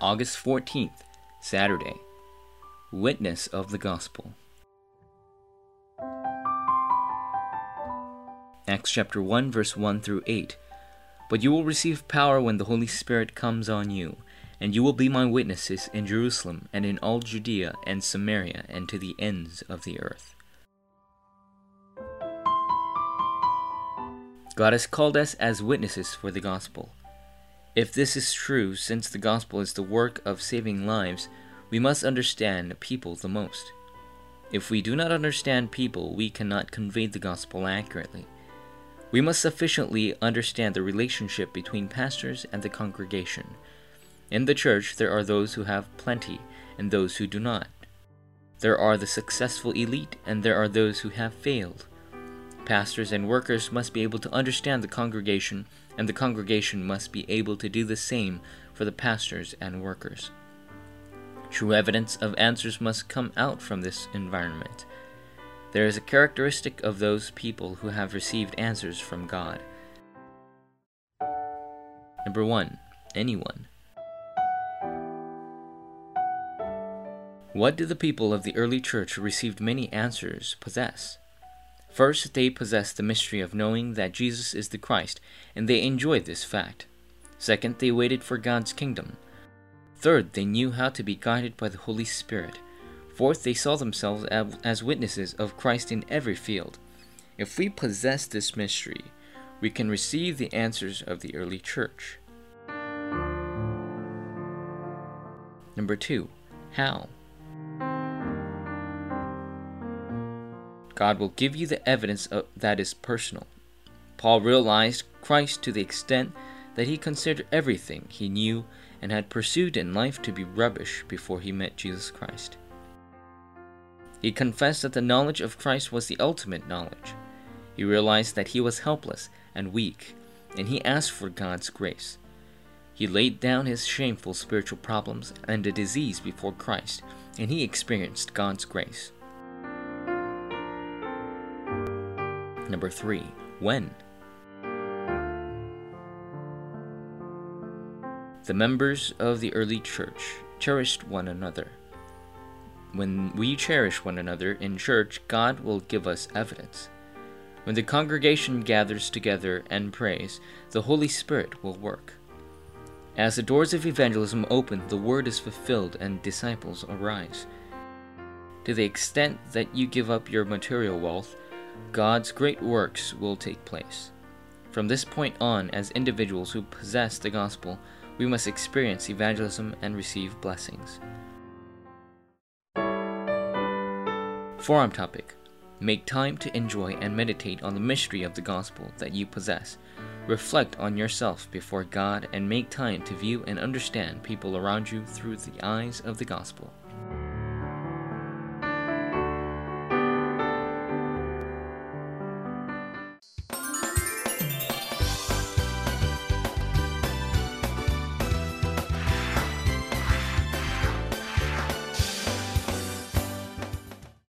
August 14th, Saturday. Witness of the Gospel. Acts chapter 1, verse 1 through 8. But you will receive power when the Holy Spirit comes on you, and you will be my witnesses in Jerusalem and in all Judea and Samaria and to the ends of the earth. God has called us as witnesses for the gospel. If this is true, since the gospel is the work of saving lives, we must understand people the most. If we do not understand people, we cannot convey the gospel accurately. We must sufficiently understand the relationship between pastors and the congregation. In the church, there are those who have plenty and those who do not. There are the successful elite and there are those who have failed. Pastors and workers must be able to understand the congregation, and the congregation must be able to do the same for the pastors and workers. True evidence of answers must come out from this environment. There is a characteristic of those people who have received answers from God. Number 1. Anyone. What did the people of the early church who received many answers possess? First, they possessed the mystery of knowing that Jesus is the Christ, and they enjoyed this fact. Second, they waited for God's kingdom. Third, they knew how to be guided by the Holy Spirit. Fourth, they saw themselves as witnesses of Christ in every field. If we possess this mystery, we can receive the answers of the early church. Number two, how? God will give you the evidence of, that is personal. Paul realized Christ to the extent that he considered everything he knew and had pursued in life to be rubbish before he met Jesus Christ. He confessed that the knowledge of Christ was the ultimate knowledge. He realized that he was helpless and weak, and he asked for God's grace. He laid down his shameful spiritual problems and a disease before Christ, and he experienced God's grace. Number 3. When? The members of the early church cherished one another. When we cherish one another in church, God will give us evidence. When the congregation gathers together and prays, the Holy Spirit will work. As the doors of evangelism open, the word is fulfilled and disciples arise. To the extent that you give up your material wealth, God's great works will take place. From this point on, as individuals who possess the gospel, we must experience evangelism and receive blessings. Forum topic Make time to enjoy and meditate on the mystery of the gospel that you possess. Reflect on yourself before God and make time to view and understand people around you through the eyes of the gospel.